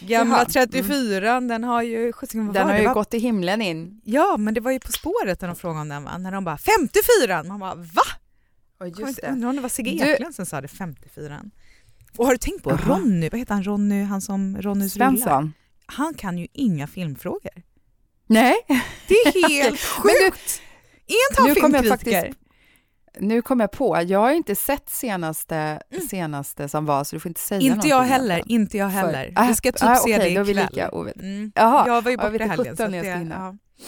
Gamla Jaha, 34 den har ju... vad Den var har ju Vad- gått till himlen in. Ja, men det var ju På spåret när de frågade om den va? När de bara 54 Man bara va? Inte- Undrar om det var Sigge Eklund som sa det, 54 Och har du tänkt på Jaha. Ronny, vad heter han, Ronny, han som Ronnys rullar? Svensson. Han kan ju inga filmfrågor. Nej, Det är helt men du, sjukt! Är inte han filmkritiker? Nu kom jag på, jag har inte sett senaste, senaste som var så du får inte säga Mm. Inte jag heller, egentligen. inte jag heller. För- Vi ska typ ah, se okej, det då är vi ikväll. lika ovet. Mm. Jaha, Jag var ju borta i helgen. så 17 att när jag ska hinna. ja.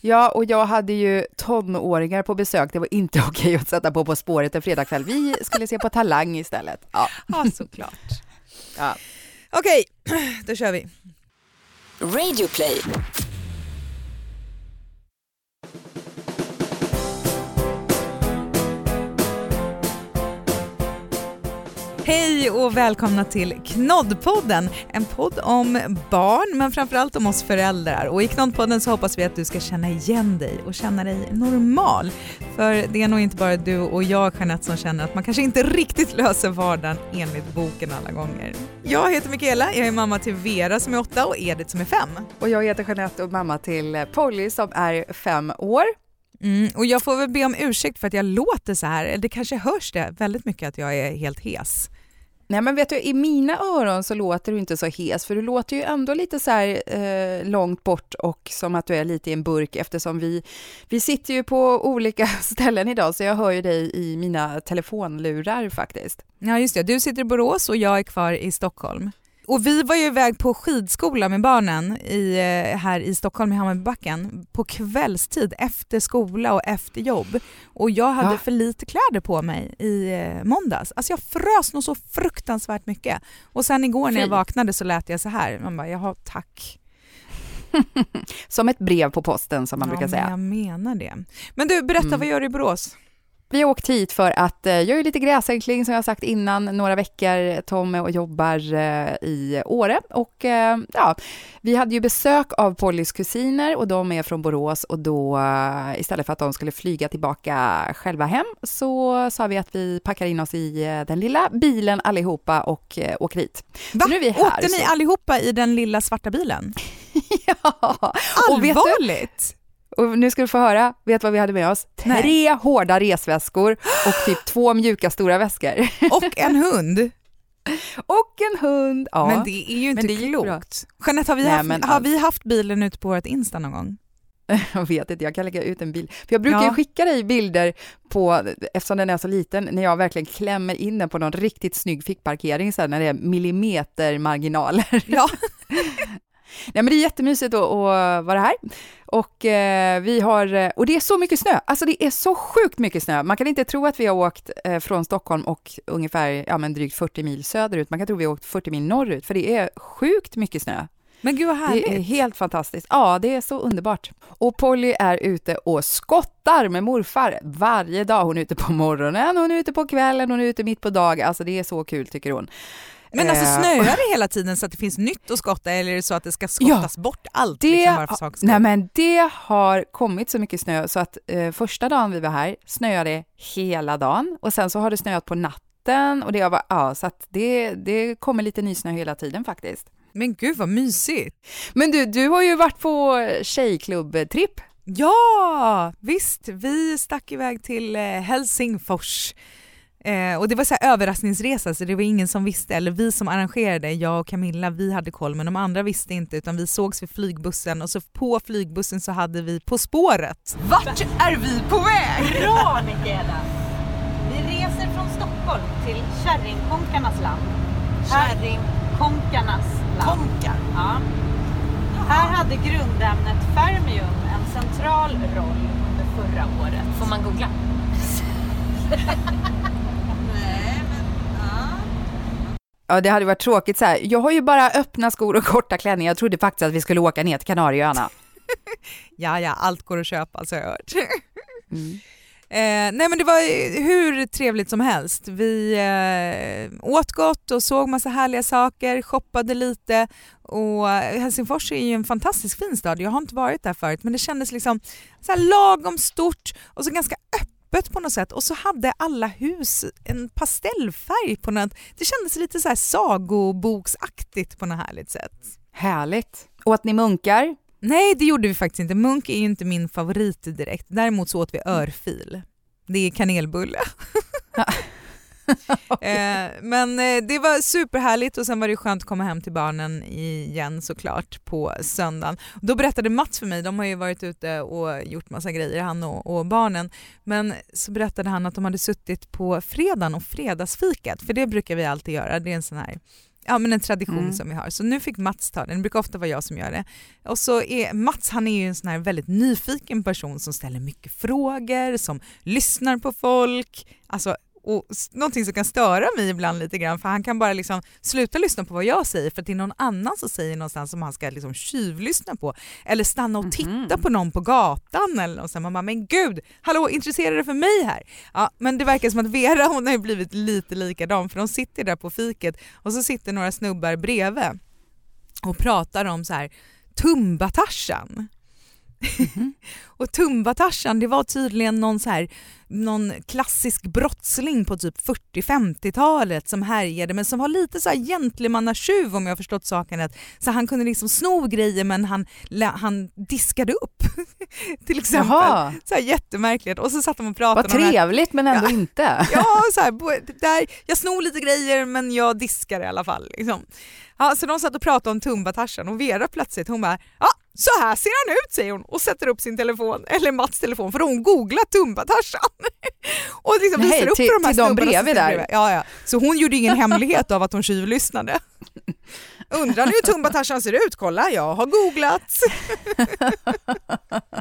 Ja, och jag hade ju tonåringar på besök. Det var inte okej att sätta på På spåret en fredagkväll. Vi skulle se på Talang istället. Ja. ja, såklart. Ja. Okej, då kör vi. Radioplay. Hej och välkomna till Knoddpodden, en podd om barn men framförallt om oss föräldrar. Och i Knoddpodden så hoppas vi att du ska känna igen dig och känna dig normal. För det är nog inte bara du och jag Jeanette som känner att man kanske inte riktigt löser vardagen enligt boken alla gånger. Jag heter Michaela, jag är mamma till Vera som är åtta och Edith som är fem. Och jag heter Jeanette och mamma till Polly som är fem år. Mm, och jag får väl be om ursäkt för att jag låter så här, det kanske hörs det väldigt mycket att jag är helt hes. Nej men vet du, i mina öron så låter du inte så hes, för du låter ju ändå lite så här eh, långt bort och som att du är lite i en burk eftersom vi, vi sitter ju på olika ställen idag, så jag hör ju dig i mina telefonlurar faktiskt. Ja just det, du sitter i Borås och jag är kvar i Stockholm. Och vi var ju iväg på skidskola med barnen i, eh, här i Stockholm i Hammarbybacken på kvällstid efter skola och efter jobb. Och jag hade Ja. för lite kläder på mig i eh, måndags. Alltså jag frös nog så fruktansvärt mycket. Och sen igår när jag vaknade så lät jag så här. Man bara, jaha tack. Som ett brev på posten som man ja, brukar säga. Men jag menar det. Men du, berätta Mm. vad gör du i Borås? Vi har åkt hit för att eh, jag är lite gräsänkling som jag sagt innan, några veckor. Tom och jobbar eh, i Åre och eh, ja, vi hade ju besök av Pollys kusiner och de är från Borås och då istället för att de skulle flyga tillbaka själva hem så sa vi att vi packar in oss i den lilla bilen allihopa och åker hit. Va? Så nu är vi här, Åkte ni så- allihopa i den lilla svarta bilen? ja. Allvarligt? Och nu ska du få höra, vet vad vi hade med oss? Nej. Tre hårda resväskor och typ två mjuka stora väskor. Och en hund? Och en hund. Ja. Men det är ju inte men det gick bra. klokt. Jeanette, har vi, Nej, haft, har allt. vi haft bilen ute på vårt Insta någon gång? Jag vet inte, jag kan lägga ut en bild. För jag brukar Ja. ju skicka dig bilder på, eftersom den är så liten, när jag verkligen klämmer in den på någon riktigt snygg fickparkering, så här, när det är millimetermarginaler. Ja. Nej men det är jättemysigt att, att vara här. Och eh, vi har, eh, och det är så mycket snö, alltså det är så sjukt mycket snö. Man kan inte tro att vi har åkt eh, från Stockholm och ungefär, ja men drygt 40 mil söderut. Man kan tro att vi har åkt 40 mil norrut, för det är sjukt mycket snö. Men gud vad härligt. Det är helt fantastiskt. Ja, det är så underbart. Och Polly är ute och skottar med morfar varje dag. Hon är ute på morgonen, hon är ute på kvällen, hon är ute mitt på dag. Alltså det är så kul tycker hon. Men alltså Eh, snöar det hela tiden så att det finns nytt att skotta eller är det så att det ska skottas bort allt? Det, liksom, nej men det har kommit så mycket snö så att eh, första dagen vi var här snöade hela dagen och sen så har det snöat på natten och det har varit, ja så att det, det kommer lite nysnö hela tiden faktiskt. Men gud vad mysigt. Men du, du har ju varit på tjejklubbtripp. Ja, visst. Vi stack iväg till eh, Helsingfors. Eh, och det var så här överraskningsresa så det var ingen som visste, eller vi som arrangerade, jag och Camilla, vi hade koll men de andra visste inte utan vi sågs vid flygbussen och så på flygbussen så hade vi På spåret. Vart är vi på väg? Bra Mikaela! Vi reser från Stockholm till Kärringkonkarnas land. Kärringkonkarnas land. Konkar. Ja. Här hade grundämnet fermium en central roll under förra året. Får man googla? Ja, det hade varit tråkigt så här. Jag har ju bara öppna skor och korta klänningar. Jag trodde faktiskt att vi skulle åka ner till Kanarieöarna. Ja, ja, allt går att köpa så har jag hört. Mm. Eh, nej men det var hur trevligt som helst. Vi eh, åt gott och såg massa härliga saker, shoppade lite och Helsingfors är ju en fantastiskt fin stad. Jag har inte varit där förut men det kändes liksom så här lagom stort och så ganska öppet öppet på något sätt och så hade alla hus en pastellfärg på något, det kändes lite så här sagoboksaktigt på något härligt sätt. Härligt. Och att ni munkar? Nej, det gjorde vi faktiskt inte. Munk är ju inte min favorit direkt. Däremot så åt vi örfil. Det är kanelbulle. eh, men eh, det var superhärligt och sen var det skönt att komma hem till barnen igen såklart på söndagen. Då berättade Mats för mig, de har ju varit ute och gjort massa grejer han och, och barnen, men så berättade han att de hade suttit på fredagen och fredagsfikat, för det brukar vi alltid göra, det är en sån här ja, men en tradition mm. som vi har. Så nu fick Mats ta den, det brukar ofta vara jag som gör det. Och så är Mats han är ju en sån här väldigt nyfiken person som ställer mycket frågor, som lyssnar på folk. Alltså och någonting som kan störa mig ibland lite grann för han kan bara liksom sluta lyssna på vad jag säger för det är någon annan som säger någonstans som han ska liksom tjuvlyssna på eller stanna och titta mm -hmm. på någon på gatan eller något sånt. Man bara, men gud, hallå intresserar du för mig här? Ja, men det verkar som att Vera hon har blivit lite likadan för de sitter där på fiket och så sitter några snubbar bredvid och pratar om så här Tumba-Tarzan. Mm-hmm. och Tumba-Tarzan det var tydligen någon, så här, någon klassisk brottsling på typ 40-50-talet som härjade men som var lite så här gentlemannatjuv om jag har förstått saken rätt. Så han kunde liksom sno grejer men han, han diskade upp. Till exempel. Jaha. Så här, jättemärkligt. Och så satt de och pratade Vad trevligt men ändå ja. inte. ja, så här, där, jag snor lite grejer men jag diskar i alla fall. Liksom. Ja, så de satt och pratade om Tumba-Tarzan och Vera plötsligt hon bara ja så här ser han ut säger hon och sätter upp sin telefon, eller Mats telefon för hon googlat Tumba-Tarzan. och liksom Nej, visar upp till, för de här till de bredvid där. Bredvid. Ja, ja. Så hon gjorde ingen hemlighet av att hon tjuvlyssnade. Undrar nu hur Tumba-Tarzan ser ut? Kolla, jag har googlat.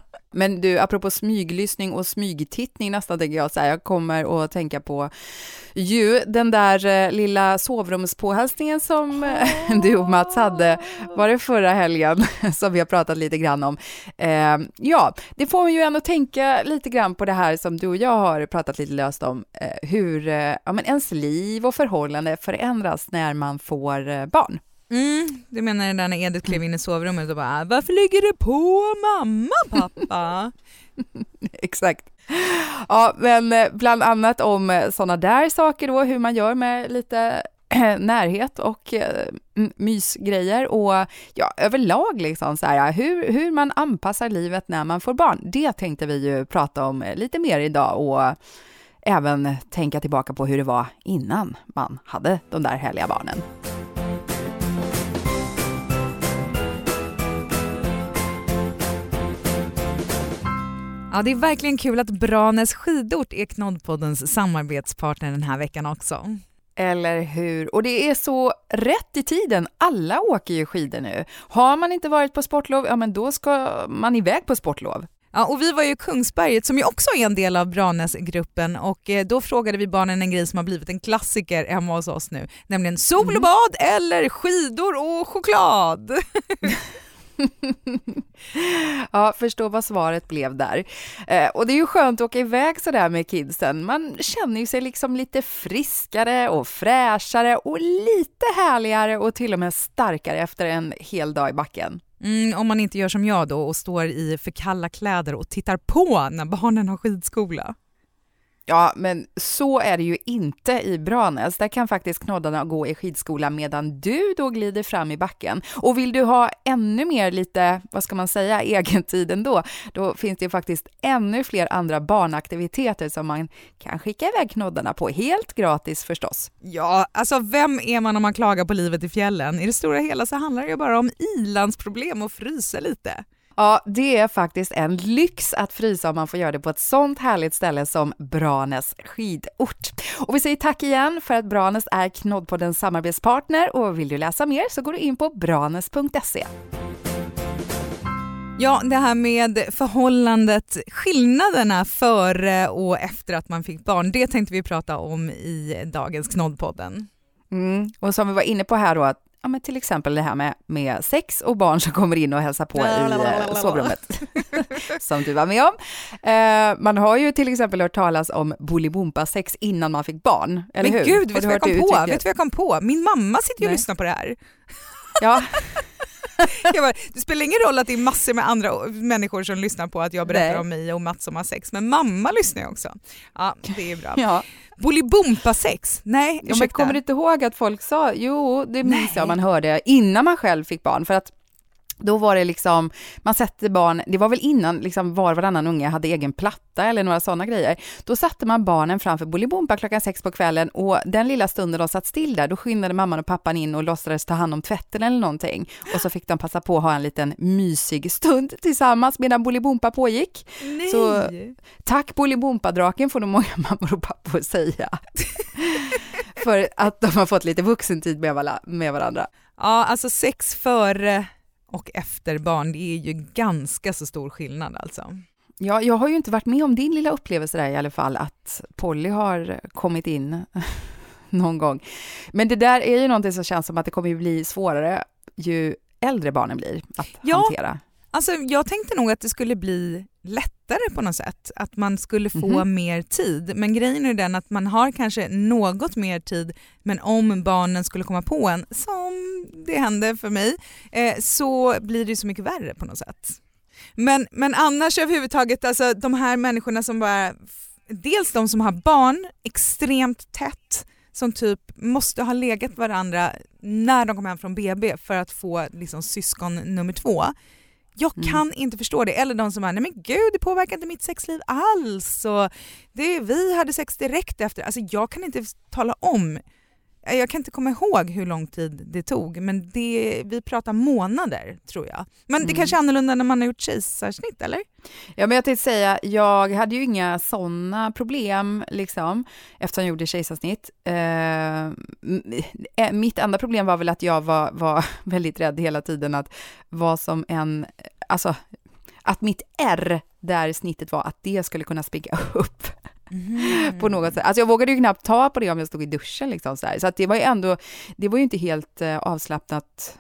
Men du, apropå smyglyssning och smygtittning nästan tänker jag så här, jag kommer att tänka på ju den där eh, lilla sovrumspåhälsningen som oh. du och Mats hade, var det förra helgen, som vi har pratat lite grann om. Eh, ja, det får ju ändå tänka lite grann på det här som du och jag har pratat lite löst om, eh, hur eh, ja, men ens liv och förhållande förändras när man får eh, barn. Mm, du menar den där när Edith klev in i sovrummet och bara “Varför ligger du på mamma pappa?” Exakt. Ja, men eh, bland annat om eh, sådana där saker då, hur man gör med lite eh, närhet och mysgrejer och ja, överlag liksom så här, hur, hur man anpassar livet när man får barn. Det tänkte vi ju prata om lite mer idag och även tänka tillbaka på hur det var innan man hade de där härliga barnen. Ja, det är verkligen kul att Branäs skidort är Knoddpoddens samarbetspartner den här veckan också. Eller hur? Och det är så rätt i tiden. Alla åker ju skidor nu. Har man inte varit på sportlov, ja men då ska man iväg på sportlov. Ja, och vi var ju i Kungsberget som ju också är en del av Branäsgruppen och eh, då frågade vi barnen en grej som har blivit en klassiker hemma hos oss nu, nämligen sol och mm. bad eller skidor och choklad. ja, förstå vad svaret blev där. Eh, och det är ju skönt att åka iväg sådär med kidsen. Man känner ju sig liksom lite friskare och fräschare och lite härligare och till och med starkare efter en hel dag i backen. Mm, om man inte gör som jag då och står i för kalla kläder och tittar på när barnen har skidskola. Ja, men så är det ju inte i Branäs. Där kan faktiskt knoddarna gå i skidskola medan du då glider fram i backen. Och vill du ha ännu mer lite, vad ska man säga, egentid ändå, då finns det ju faktiskt ännu fler andra barnaktiviteter som man kan skicka iväg knoddarna på, helt gratis förstås. Ja, alltså vem är man om man klagar på livet i fjällen? I det stora hela så handlar det ju bara om ilandsproblem och frysa lite. Ja, det är faktiskt en lyx att frysa om man får göra det på ett sånt härligt ställe som Branäs skidort. Och vi säger tack igen för att Branäs är Knoddpoddens samarbetspartner och vill du läsa mer så går du in på branäs.se. Ja, det här med förhållandet, skillnaderna före och efter att man fick barn, det tänkte vi prata om i dagens Knoddpodden. Mm. Och som vi var inne på här då, att ja, men till exempel det här med, med sex och barn som kommer in och hälsar på i eh, sovrummet, som du var med om. Eh, man har ju till exempel hört talas om bolibompa-sex innan man fick barn, eller men hur? gud, vet du vad jag kom på? Vet du vad jag kom på? Min mamma sitter ju och lyssnar på det här. Ja. bara, det spelar ingen roll att det är massor med andra människor som lyssnar på att jag berättar Nej. om mig och Mats som har sex, men mamma lyssnar ju också. Ja, det är bra. Ja. Bolibompa-sex? Nej, Ja, men ursäkta. kommer du inte ihåg att folk sa, jo det minns jag man hörde innan man själv fick barn för att då var det liksom, man sätter barn, det var väl innan liksom var och varannan unge hade egen platta eller några sådana grejer. Då satte man barnen framför Bolibompa klockan sex på kvällen och den lilla stunden de satt still där, då skyndade mamman och pappan in och låtsades ta hand om tvätten eller någonting. Och så fick de passa på att ha en liten mysig stund tillsammans medan Bolibompa pågick. Nej. Så- Tack Bolibompa-draken får nog många mammor och pappor säga. För att de har fått lite vuxentid med, varandra. Ja, alltså sex före och efter barn, det är ju ganska så stor skillnad alltså. Ja, jag har ju inte varit med om din lilla upplevelse där i alla fall, att Polly har kommit in någon gång. Men det där är ju någonting som känns som att det kommer ju bli svårare ju äldre barnen blir att Ja. hantera. Alltså jag tänkte nog att det skulle bli lättare på något sätt, att man skulle få Mhm. mer tid. Men grejen är den att man har kanske något mer tid, men om barnen skulle komma på en, som det hände för mig, eh, så blir det så mycket värre på något sätt. Men, men annars överhuvudtaget, alltså de här människorna som bara, dels de som har barn extremt tätt, som typ måste ha legat varandra när de kom hem från BB för att få liksom, syskon nummer två. Jag Mm. kan inte förstå det. Eller de som bara, nej men gud det påverkar inte mitt sexliv alls. Och det, vi hade sex direkt efter. Alltså jag kan inte tala om, jag kan inte komma ihåg hur lång tid det tog men det, vi pratar månader tror jag. Men det Mm. kanske är annorlunda när man har gjort kejsarsnitt eller? Ja, men jag tänkte säga, jag hade ju inga sådana problem liksom, eftersom jag gjorde kejsarsnitt. Eh, eh, mitt enda problem var väl att jag var, var väldigt rädd hela tiden att vad som en, alltså att mitt R där snittet var, att det skulle kunna spricka upp Mm-hmm. på något sätt. Alltså jag vågade ju knappt ta på det om jag stod i duschen liksom så här. Så att det var ju ändå, det var ju inte helt eh, avslappnat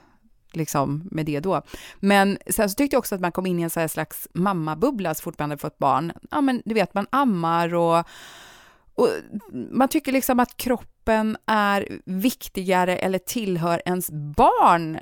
liksom med det då. Men sen så tyckte jag också att man kom in i en så här slags mammabubbla så fort man hade fått barn. Ja men du vet, man ammar och, och man tycker liksom att kroppen är viktigare eller tillhör ens barn eh,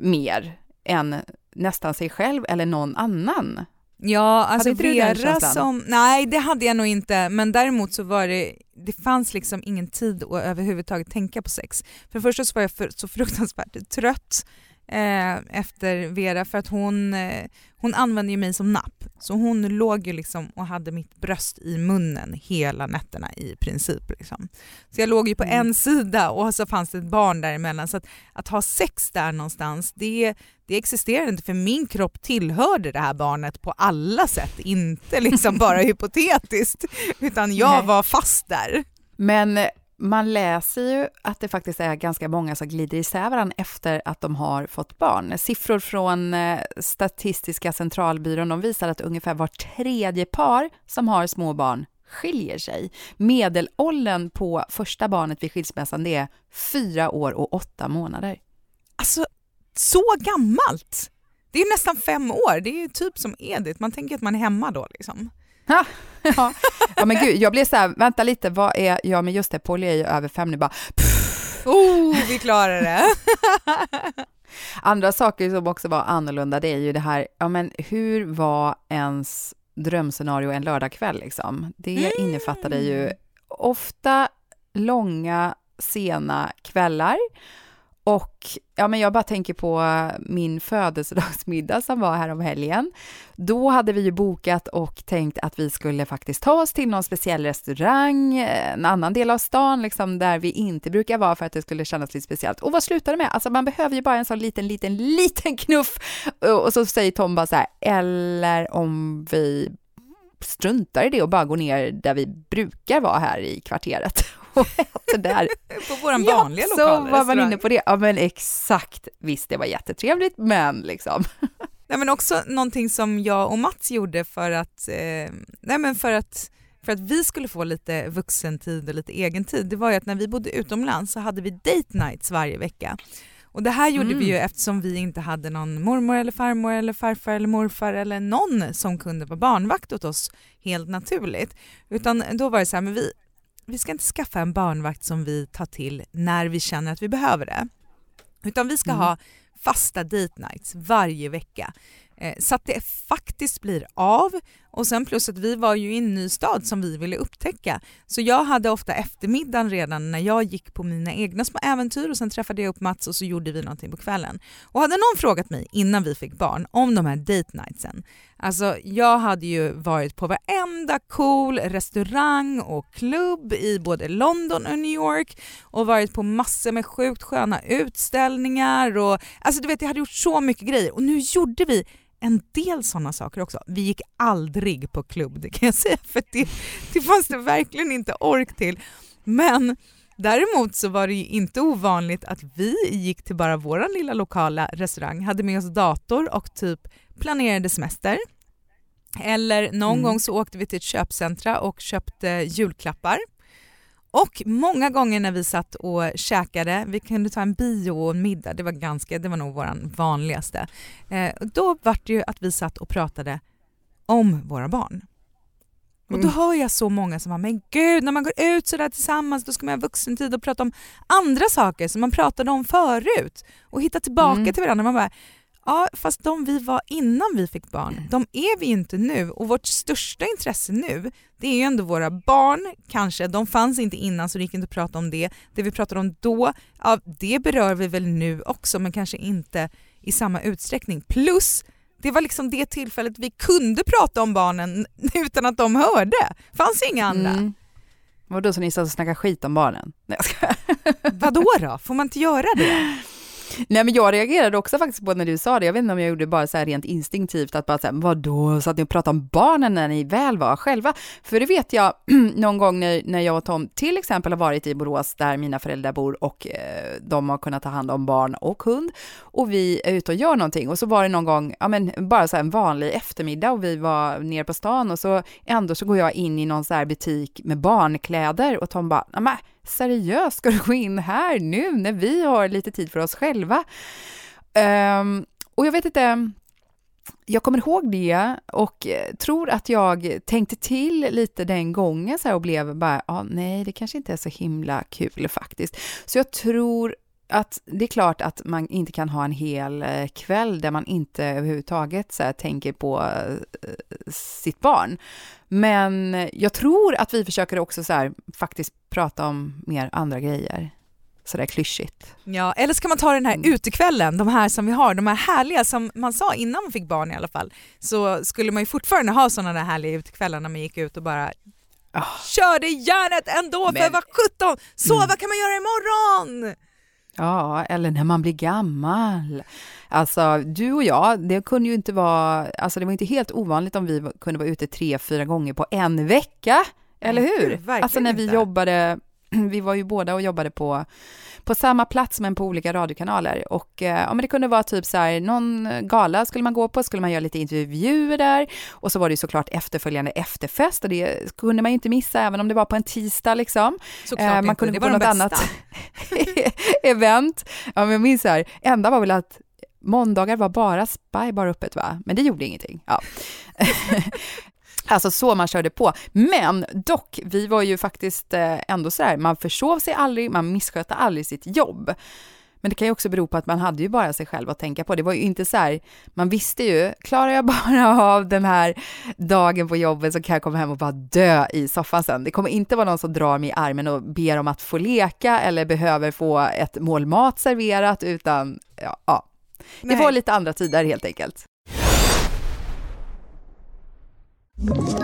mer än nästan sig själv eller någon annan. Ja, alltså den Vera som... Nej, det hade jag nog inte. Men däremot så var det... Det fanns liksom ingen tid att överhuvudtaget tänka på sex. För det första så var jag för, så fruktansvärt trött eh, efter Vera för att hon, eh, hon använde ju mig som napp. Så hon låg ju liksom och hade mitt bröst i munnen hela nätterna i princip. Liksom. Så jag låg ju på Mm. en sida och så fanns det ett barn däremellan. Så att, att ha sex där någonstans, det, det existerade inte för min kropp tillhörde det här barnet på alla sätt, inte liksom bara hypotetiskt, utan jag var fast där. Men man läser ju att det faktiskt är ganska många som glider isär varandra efter att de har fått barn. Siffror från eh, Statistiska centralbyrån de visar att ungefär var tredje par som har små barn skiljer sig. Medelåldern på första barnet vid skilsmässan det är fyra år och åtta månader. Alltså, så gammalt! Det är nästan fem år, det är ju typ som Edith, man tänker att man är hemma då liksom. Ja, ja men gud, jag blev så här, vänta lite, vad är jag med just det, Polly är ju över fem nu bara, Oh, vi klarar det! Andra saker som också var annorlunda, det är ju det här, ja men hur var ens drömscenario en lördagkväll liksom? Det Mm. innefattade ju ofta långa, sena kvällar och ja, men jag bara tänker på eh, min födelsedagsmiddag som var här om helgen. Då hade vi ju bokat och tänkt att vi skulle faktiskt ta oss till någon speciell restaurang, eh, en annan del av stan, liksom där vi inte brukar vara för att det skulle kännas lite speciellt. Och vad slutar det med? Alltså man behöver ju bara en sån liten, liten, liten knuff. Och så säger Tom bara så här, eller om vi struntar i det och bara går ner där vi brukar vara här i kvarteret och äter där. På vår vanliga så lokala var man inne på det. Ja men exakt, visst det var jättetrevligt men liksom. Nej, men också någonting som jag och Mats gjorde för att, eh, nej, men för att för att vi skulle få lite vuxentid och lite egen tid, det var ju att när vi bodde utomlands så hade vi date nights varje vecka. Och det här gjorde Mm. vi ju eftersom vi inte hade någon mormor eller farmor eller farfar eller morfar eller någon som kunde vara barnvakt åt oss helt naturligt. Utan då var det så här, men vi, vi ska inte skaffa en barnvakt som vi tar till när vi känner att vi behöver det. Utan vi ska Mm. ha fasta date nights varje vecka. Eh, så att det faktiskt blir av och sen plus att vi var ju i en ny stad som vi ville upptäcka. Så jag hade ofta eftermiddagen redan när jag gick på mina egna små äventyr och sen träffade jag upp Mats och så gjorde vi någonting på kvällen. Och hade någon frågat mig innan vi fick barn om de här date nightsen, alltså jag hade ju varit på varenda cool restaurang och klubb i både London och New York och varit på massor med sjukt sköna utställningar och alltså du vet jag hade gjort så mycket grejer och nu gjorde vi en del sådana saker också. Vi gick aldrig på klubb, det kan jag säga, för det, det fanns det verkligen inte ork till. Men däremot så var det ju inte ovanligt att vi gick till bara vår lilla lokala restaurang, hade med oss dator och typ planerade semester. Eller någon mm. gång så åkte vi till ett köpcentra och köpte julklappar. Och många gånger när vi satt och käkade, vi kunde ta en bio och en middag, det var, ganska, det var nog vår vanligaste. Eh, då var det ju att vi satt och pratade om våra barn. Och då mm. hör jag så många som bara, men gud när man går ut sådär tillsammans då ska man ha vuxentid och prata om andra saker som man pratade om förut och hitta tillbaka mm. till varandra. Man bara, Ja, fast de vi var innan vi fick barn, de är vi inte nu och vårt största intresse nu, det är ju ändå våra barn, kanske, de fanns inte innan så det gick inte att prata om det. Det vi pratade om då, ja, det berör vi väl nu också men kanske inte i samma utsträckning. Plus, det var liksom det tillfället vi kunde prata om barnen utan att de hörde. fanns inga andra. Mm. Vadå, så ni satt och snackade skit om barnen? Nej, jag ska. Vadå då? Får man inte göra det? Nej men jag reagerade också faktiskt på när du sa det, jag vet inte om jag gjorde det bara så här rent instinktivt, att bara så här, vadå, så att ni pratade om barnen när ni väl var själva? För det vet jag någon gång när, när jag och Tom till exempel har varit i Borås där mina föräldrar bor och eh, de har kunnat ta hand om barn och hund och vi är ute och gör någonting. Och så var det någon gång, ja men bara så här en vanlig eftermiddag och vi var nere på stan och så ändå så går jag in i någon så här butik med barnkläder och Tom bara, seriöst, ska du gå in här nu när vi har lite tid för oss själva? Um, och jag vet inte, jag kommer ihåg det och eh, tror att jag tänkte till lite den gången så och blev bara, ah, nej, det kanske inte är så himla kul faktiskt. Så jag tror att det är klart att man inte kan ha en hel eh, kväll där man inte överhuvudtaget så här, tänker på uh, sitt barn. Men jag tror att vi försöker också så här, faktiskt prata om mer andra grejer. Sådär klyschigt. Ja, eller ska man ta den här mm. utekvällen, de här som vi har, de här härliga som man sa innan man fick barn i alla fall, så skulle man ju fortfarande ha sådana där härliga utekvällar när man gick ut och bara oh. körde järnet ändå Men... för vad sjutton, sova mm. kan man göra imorgon! Ja, eller när man blir gammal. Alltså, du och jag, det kunde ju inte vara, alltså det var inte helt ovanligt om vi kunde vara ute tre, fyra gånger på en vecka, eller hur? Verkligen alltså när vi inte. jobbade, vi var ju båda och jobbade på på samma plats men på olika radiokanaler. Och eh, ja, men det kunde vara typ så här, någon gala skulle man gå på, skulle man göra lite intervjuer där och så var det såklart efterföljande efterfest och det kunde man inte missa även om det var på en tisdag liksom. Såklart eh, man kunde gå på något annat event. Ja, men jag minns så här, enda var väl att Måndagar var bara Spy bar öppet va? Men det gjorde ingenting. Ja. Alltså så man körde på. Men dock, vi var ju faktiskt eh, ändå så här, man försov sig aldrig, man misskötte aldrig sitt jobb. Men det kan ju också bero på att man hade ju bara sig själv att tänka på. Det var ju inte så här, man visste ju, klarar jag bara av den här dagen på jobbet så kan jag komma hem och bara dö i soffan sen. Det kommer inte vara någon som drar mig i armen och ber om att få leka eller behöver få ett mål mat serverat, utan ja, ja. det var lite andra tider helt enkelt. Ett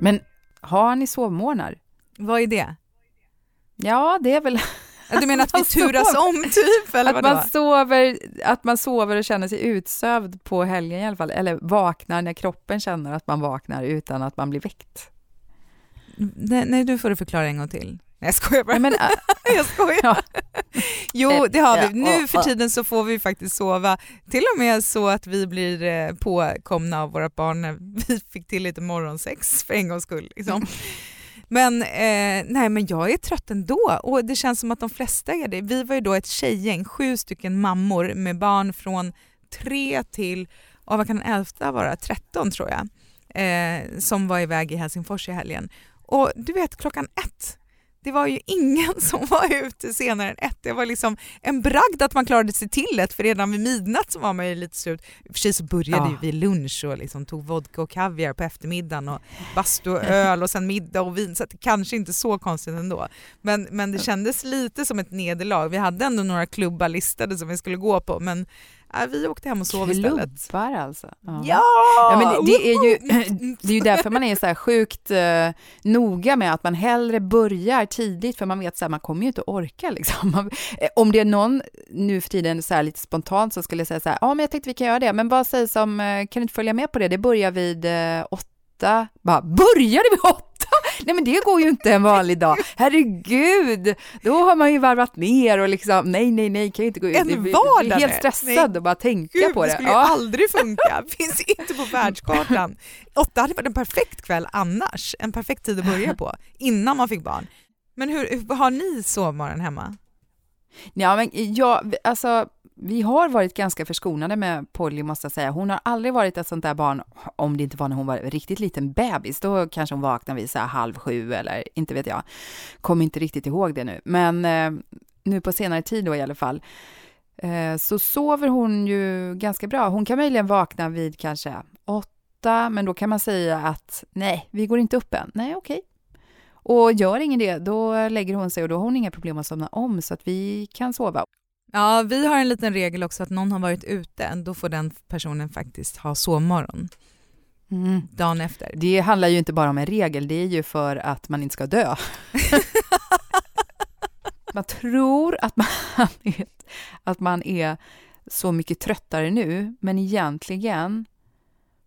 Men har ni sovmorgnar? Vad är det? Ja, det är väl... Du menar att vi turas om typ? Eller att, man sover, att man sover och känner sig utsövd på helgen i alla fall, eller vaknar när kroppen känner att man vaknar utan att man blir väckt. Nej, nej, nu får du förklara en gång till. Nej, jag skojar bara. Nej, men, äh, jag skojar. Ja. Jo, det har vi. Nu och- för tiden så får vi faktiskt sova, till och med så att vi blir eh, påkomna av våra barn när vi fick till lite morgonsex för en gångs skull. Liksom. Men, eh, nej, men jag är trött ändå och det känns som att de flesta är det. Vi var ju då ett tjejgäng, sju stycken mammor med barn från tre till, oh, vad kan den äldsta vara, 13 tror jag, eh, som var iväg i Helsingfors i helgen. Och du vet klockan ett, det var ju ingen som var ute senare än ett. Det var liksom en bragd att man klarade sig till ett för redan vid midnatt så var man ju lite slut. I och för sig så började Ja. ju vid lunch och liksom tog vodka och kaviar på eftermiddagen och bastu och öl och sen middag och vin så det kanske inte så konstigt ändå. Men, men det kändes lite som ett nederlag. Vi hade ändå några klubbar listade som vi skulle gå på men vi åkte hem och sov istället. klubbar alltså. Ja. Ja! Men det, det, är ju, det är ju därför man är så här sjukt eh, noga med att man hellre börjar tidigt för man vet att man kommer ju inte att orka. Liksom. Man- eh, Om det är någon nu för tiden så här lite spontant som skulle säga så här, ja men jag tänkte vi kan göra det, men vad sägs om, eh, kan du inte följa med på det? Det börjar vid eh, åtta. Bara, börjar det vid åtta? Nej men det går ju inte en vanlig dag. Herregud, då har man ju varvat ner och liksom, nej nej nej, kan ju inte gå ut. En vardag, blir helt nej. stressad och bara tänka Gud, på det det. skulle ju aldrig funka. Finns inte på världskartan. Åtta hade varit en perfekt kväll annars. En perfekt tid att börja på, innan man fick barn. Men hur, hur har ni sovmorgon hemma? Ja, men jag, alltså, vi har varit ganska förskonade med Polly, måste jag säga. Hon har aldrig varit ett sånt där barn, om det inte var när hon var riktigt liten bebis, då kanske hon vaknade vid så här halv sju eller inte vet jag. Kommer inte riktigt ihåg det nu, men eh, nu på senare tid då i alla fall, eh, så sover hon ju ganska bra. Hon kan möjligen vakna vid kanske åtta, men då kan man säga att nej, vi går inte upp än. Nej, okej. Och gör ingen det, då lägger hon sig och då har hon inga problem att somna om så att vi kan sova. Ja, vi har en liten regel också att någon har varit ute, då får den personen faktiskt ha sovmorgon dagen efter. Det handlar ju inte bara om en regel, det är ju för att man inte ska dö. man tror att man, är, att man är så mycket tröttare nu, men egentligen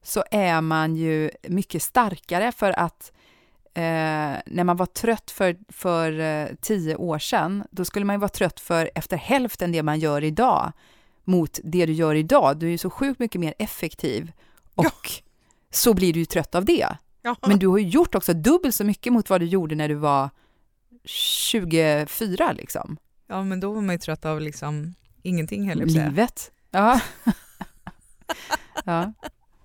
så är man ju mycket starkare för att eh, när man var trött för, för eh, tio år sedan, då skulle man ju vara trött för efter hälften det man gör idag mot det du gör idag. Du är ju så sjukt mycket mer effektiv och så blir du ju trött av det. Ja. Men du har ju gjort också dubbelt så mycket mot vad du gjorde när du var 24 liksom. ja, men då var man ju trött av liksom ingenting heller. Livet. Ja. ja.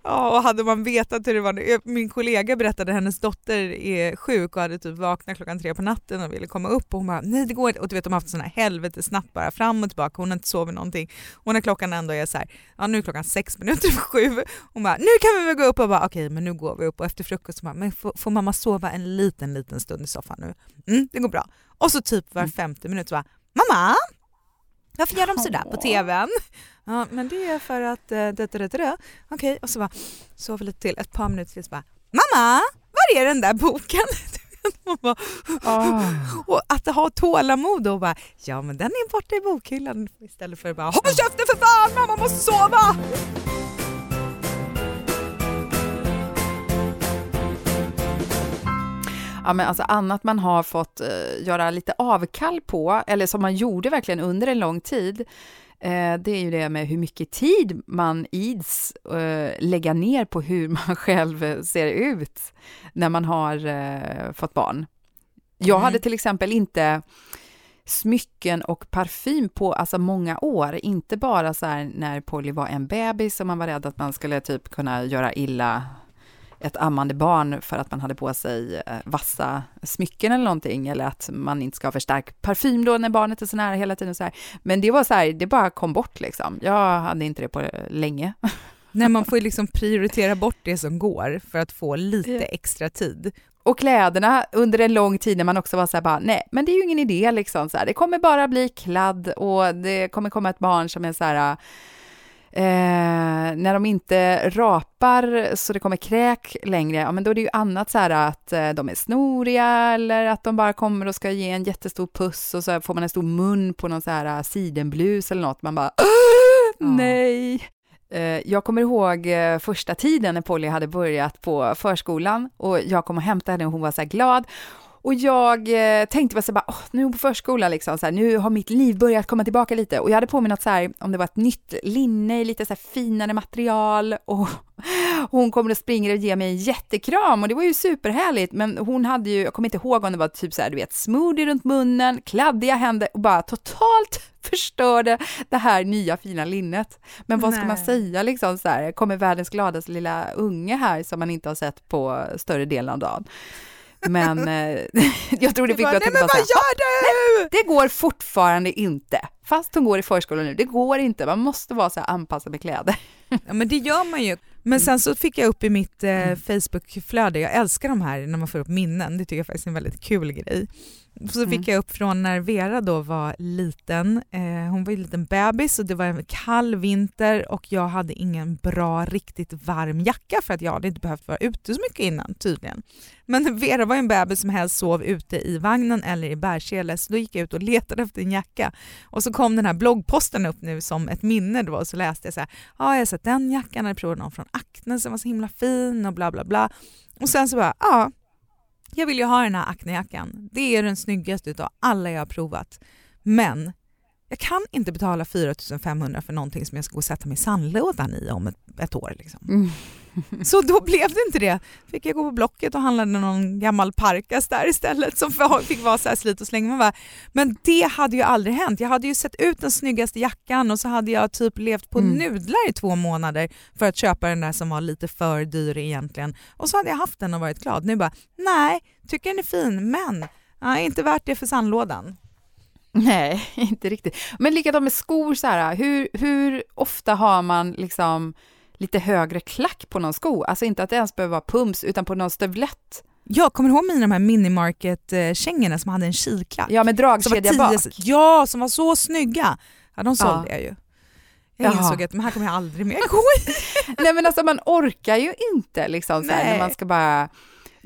Ja, och hade man vetat hur det var. Min kollega berättade att hennes dotter är sjuk och hade typ vaknat klockan tre på natten och ville komma upp och hon bara nej det går inte. Och du vet de har haft sådana här helvetesnatt bara fram och tillbaka. Hon har inte sovit någonting. Och när klockan ändå är så här, ja nu är klockan sex minuter för sju. Hon bara nu kan vi väl gå upp och bara okej men nu går vi upp och efter frukost bara men får, får mamma sova en liten liten stund i soffan nu? Mm, det går bra. Och så typ var femte minut så bara mamma varför gör de sådär på tvn? Ja, men det är för att... Uh, det, det. Okej, och så bara sov lite till, ett par minuter till så bara Mamma, var är den där boken? Bara, Ah. och att ha tålamod och bara ja men den är borta i bokhyllan istället för att bara hoppa käften för fan, mamma måste sova! Ja, men alltså annat man har fått eh, göra lite avkall på, eller som man gjorde verkligen under en lång tid, eh, det är ju det med hur mycket tid man ids eh, lägga ner på hur man själv ser ut när man har fått barn. Jag Mm. hade till exempel inte smycken och parfym på alltså många år, inte bara så här när Polly var en bebis och man var rädd att man skulle typ kunna göra illa ett ammande barn för att man hade på sig eh, vassa smycken eller någonting, eller att man inte ska ha för stark parfym då när barnet är så nära hela tiden. Så här. Men det var så här, det bara kom bort liksom. Jag hade inte det på länge. Nej man får ju liksom prioritera bort det som går för att få lite extra tid. Och kläderna under en lång tid när man också var så här bara, nej, men det är ju ingen idé liksom. Så här, det kommer bara bli kladd och det kommer komma ett barn som är så här, eh, när de inte rapar så det kommer kräk längre, ja men då är det ju annat så här att eh, de är snoriga eller att de bara kommer och ska ge en jättestor puss och så får man en stor mun på någon så här sidenblus eller något. Man bara, "Åh, Ja. nej. Eh, jag kommer ihåg eh, första tiden när Polly hade börjat på förskolan och jag kom och hämtade henne och hon var så här glad. Och jag eh, tänkte bara så bara, oh, nu är hon på förskola liksom, så här, nu har mitt liv börjat komma tillbaka lite. Och jag hade på mig något så här, om det var ett nytt linne i lite så här finare material. Och hon kommer och springer och ger mig en jättekram och det var ju superhärligt. Men hon hade ju, jag kommer inte ihåg om det var typ så här, du vet, smoothie runt munnen, kladdiga händer och bara totalt förstörde det här nya fina linnet. Men vad ska Nej. man säga liksom så här, kommer världens gladaste lilla unge här som man inte har sett på större delen av dagen. Men eh, jag tror det fick mig att Nej tänka vad gör du? det går fortfarande inte. Fast hon går i förskolan nu, det går inte. Man måste vara så här anpassad med kläder. Ja men det gör man ju. Men sen så fick jag upp i mitt eh, Mm. Facebookflöde, jag älskar de här när man får upp minnen, det tycker jag faktiskt är en väldigt kul grej. Så Mm. fick jag upp från när Vera då var liten, eh, hon var ju en liten bebis och det var en kall vinter och jag hade ingen bra riktigt varm jacka för att jag hade inte behövt vara ute så mycket innan tydligen. Men Vera var ju en bebis som helst sov ute i vagnen eller i bärsele så då gick jag ut och letade efter en jacka och så kom den här bloggposten upp nu som ett minne då och så läste jag så här, ja jag har sett den jackan, jag provat någon från akne som var så himla fin och bla bla bla. Och sen så bara, ja, jag vill ju ha den här aknejackan. Det är den snyggaste utav alla jag har provat. Men jag kan inte betala 4500 för någonting som jag ska gå och sätta mig i sandlådan i om ett, ett år. Liksom. Mm. Så då blev det inte det. Fick jag gå på Blocket och handla någon gammal parkas där istället som fick vara så här slit och släng. Man bara, Men det hade ju aldrig hänt. Jag hade ju sett ut den snyggaste jackan och så hade jag typ levt på Mm. nudlar i två månader för att köpa den där som var lite för dyr egentligen. Och så hade jag haft den och varit glad. Nu bara, nej, tycker den är fin men nej, inte värt det för sandlådan. Nej, inte riktigt. Men likadant med skor, så här, hur, hur ofta har man liksom lite högre klack på någon sko? Alltså inte att det ens behöver vara pumps, utan på någon stövlett. Jag kommer ihåg mina de här minimarket-kängorna som hade en kilklack. Ja, med dragkedja bak. Ja, som var så snygga. Ja, de sålde Ja. jag ju. Jag Jaha. insåg att de här kommer jag aldrig mer gå i. Nej men alltså man orkar ju inte liksom så här, när man ska bara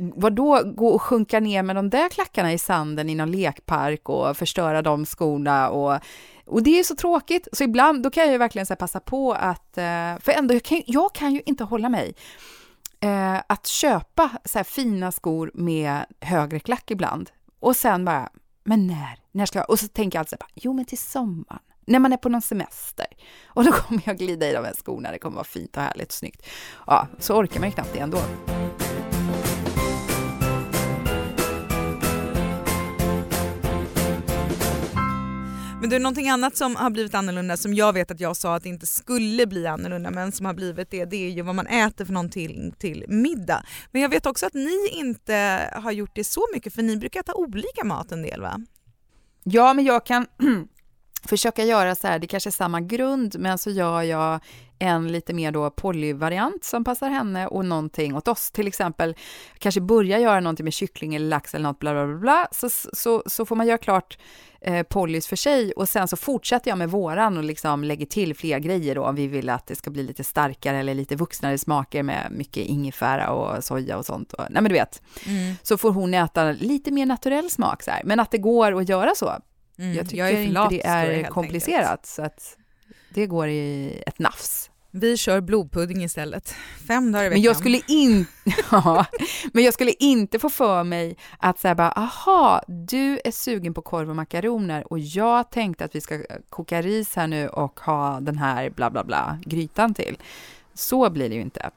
Vadå, gå och sjunka ner med de där klackarna i sanden i någon lekpark och förstöra de skorna och, och det är så tråkigt. Så ibland, då kan jag ju verkligen så här passa på att, eh, för ändå, jag kan, jag kan ju inte hålla mig, eh, att köpa så här fina skor med högre klack ibland. Och sen bara, men när? När ska jag? Och så tänker jag alltid så här, jo men till sommaren. När man är på någon semester. Och då kommer jag glida i de här skorna, det kommer vara fint och härligt och snyggt. Ja, så orkar man ju knappt det ändå. Men du, någonting annat som har blivit annorlunda som jag vet att jag sa att det inte skulle bli annorlunda men som har blivit det, det är ju vad man äter för någonting till middag. Men jag vet också att ni inte har gjort det så mycket för ni brukar äta olika mat en del va? Ja, men jag kan försöka göra så här, det kanske är samma grund, men så gör jag en lite mer då polyvariant som passar henne och någonting åt oss. Till exempel, kanske börja göra någonting med kyckling eller lax eller något, bla bla bla, bla så, så, så får man göra klart eh, polys för sig och sen så fortsätter jag med våran och liksom lägger till fler grejer då om vi vill att det ska bli lite starkare eller lite vuxnare smaker med mycket ingefära och soja och sånt. Och, nej men du vet, så får hon äta lite mer naturell smak så här. Men att det går att göra så, Mm, jag tycker är för inte det är enkelt. komplicerat, så att det går i ett nafs. Vi kör blodpudding istället. Fem dagar i veckan. Men jag skulle inte, ja, men jag skulle inte få för mig att säga bara, aha, du är sugen på korv och makaroner och jag tänkte att vi ska koka ris här nu och ha den här bla bla bla grytan till. Så blir det ju inte.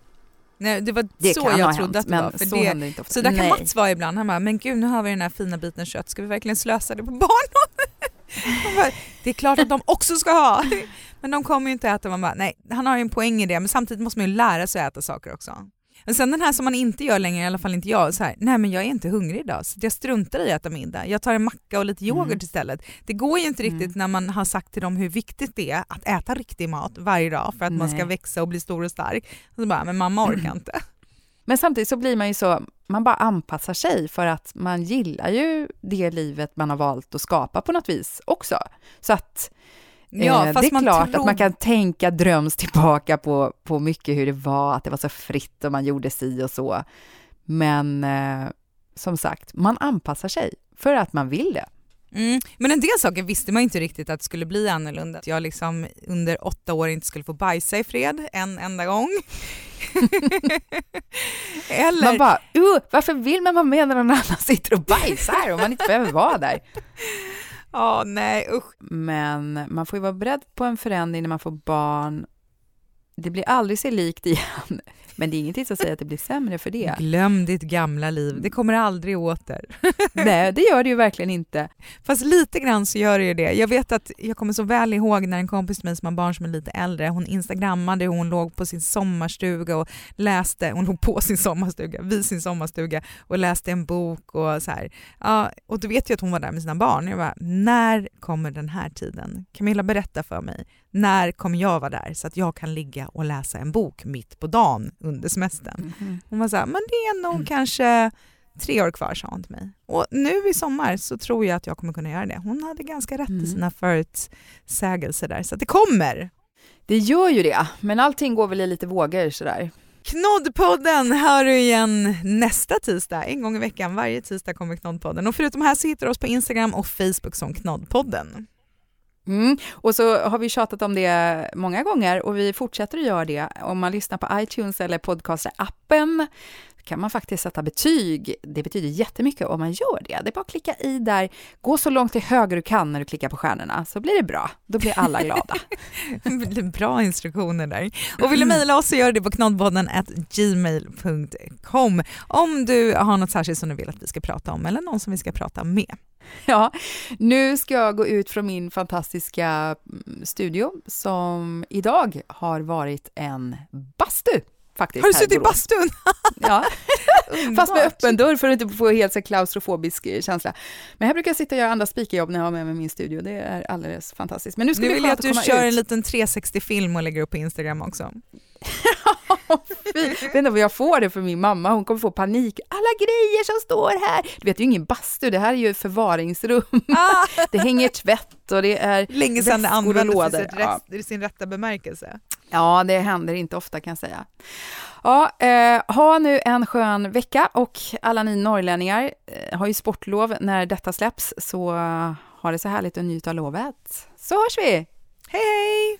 Nej, det var Det så jag trodde hänt, att det var. För så det, händer inte ofta. så där kan Nej. Mats vara ibland. Han bara, men gud nu har vi den här fina biten kött, ska vi verkligen slösa det på barnen? Bara, det är klart att de också ska ha. Men de kommer ju inte äta. Man bara, nej, han har ju en poäng i det, men samtidigt måste man ju lära sig att äta saker också. Men sen den här som man inte gör längre, i alla fall inte jag, så här, nej men jag är inte hungrig idag så jag struntar i att äta middag. Jag tar en macka och lite yoghurt Mm. istället. Det går ju inte riktigt när man har sagt till dem hur viktigt det är att äta riktig mat varje dag för att man ska Nej. växa och bli stor och stark. Och så bara, men mamma orkar inte. Men samtidigt så blir man ju så, man bara anpassar sig för att man gillar ju det livet man har valt att skapa på något vis också. Så att Ja, eh, det är klart tror- att man kan tänka dröms tillbaka på, på mycket hur det var, att det var så fritt och man gjorde si och så. Men eh, som sagt, man anpassar sig för att man vill det. Mm. Men en del saker visste man inte riktigt att det skulle bli annorlunda. Att jag liksom under åtta år inte skulle få bajsa i fred en enda gång. Eller... Man bara, uh, varför vill man vara med när någon annan sitter och bajsar om man inte behöver vara där? Ja, oh, nej usch. Men man får ju vara beredd på en förändring när man får barn. Det blir aldrig sig likt igen. Men det är ingenting som säger att det blir sämre för det. Glöm ditt gamla liv, det kommer aldrig åter. Nej, det gör det ju verkligen inte. Fast lite grann så gör det ju det. Jag vet att jag kommer så väl ihåg när en kompis till mig som har barn som är lite äldre, hon instagrammade hur hon låg på sin sommarstuga och läste, hon låg på sin sommarstuga, vid sin sommarstuga och läste en bok och så här. Ja, och du vet ju att hon var där med sina barn. Jag bara, när kommer den här tiden? Camilla berätta för mig, när kommer jag vara där så att jag kan ligga och läsa en bok mitt på dagen under semestern. Mm. Hon var så här, men det är nog mm. kanske tre år kvar sa hon till mig. Och nu i sommar så tror jag att jag kommer kunna göra det. Hon hade ganska rätt mm. i sina förutsägelser där, så det kommer. Det gör ju det, men allting går väl i lite vågor sådär. Knoddpodden hör du igen nästa tisdag, en gång i veckan. Varje tisdag kommer Knoddpodden. Och förutom här så hittar du oss på Instagram och Facebook som Knoddpodden. Mm. Och så har vi tjatat om det många gånger och vi fortsätter att göra det. Om man lyssnar på iTunes eller podcaster-appen kan man faktiskt sätta betyg. Det betyder jättemycket om man gör det. Det är bara att klicka i där, gå så långt till höger du kan när du klickar på stjärnorna, så blir det bra. Då blir alla glada. bra instruktioner där. Och vill du mejla oss så gör det på knoddpodden gmail.com om du har något särskilt som du vill att vi ska prata om eller någon som vi ska prata med. Ja, nu ska jag gå ut från min fantastiska mm, studio som idag har varit en bastu faktiskt. Har du suttit i bastun? ja, fast med öppen dörr för att inte få helt så klaustrofobisk eh, känsla. Men här brukar jag sitta och göra andra speakerjobb när jag har med mig min studio. Det är alldeles fantastiskt. Men nu ska nu vill jag att du kör ut. en liten 360-film och lägger upp på Instagram också. jag vet inte vad jag får det för min mamma, hon kommer få panik. Alla grejer som står här! Du vet, det är ju ingen bastu, det här är ju förvaringsrum. Ah. det hänger tvätt och det är Länge sedan det användes i, ja. i sin rätta bemärkelse. Ja, det händer inte ofta kan jag säga. Ja, eh, ha nu en skön vecka och alla ni norrlänningar eh, har ju sportlov när detta släpps, så ha det så härligt och njut av lovet. Så hörs vi! Hej, hej!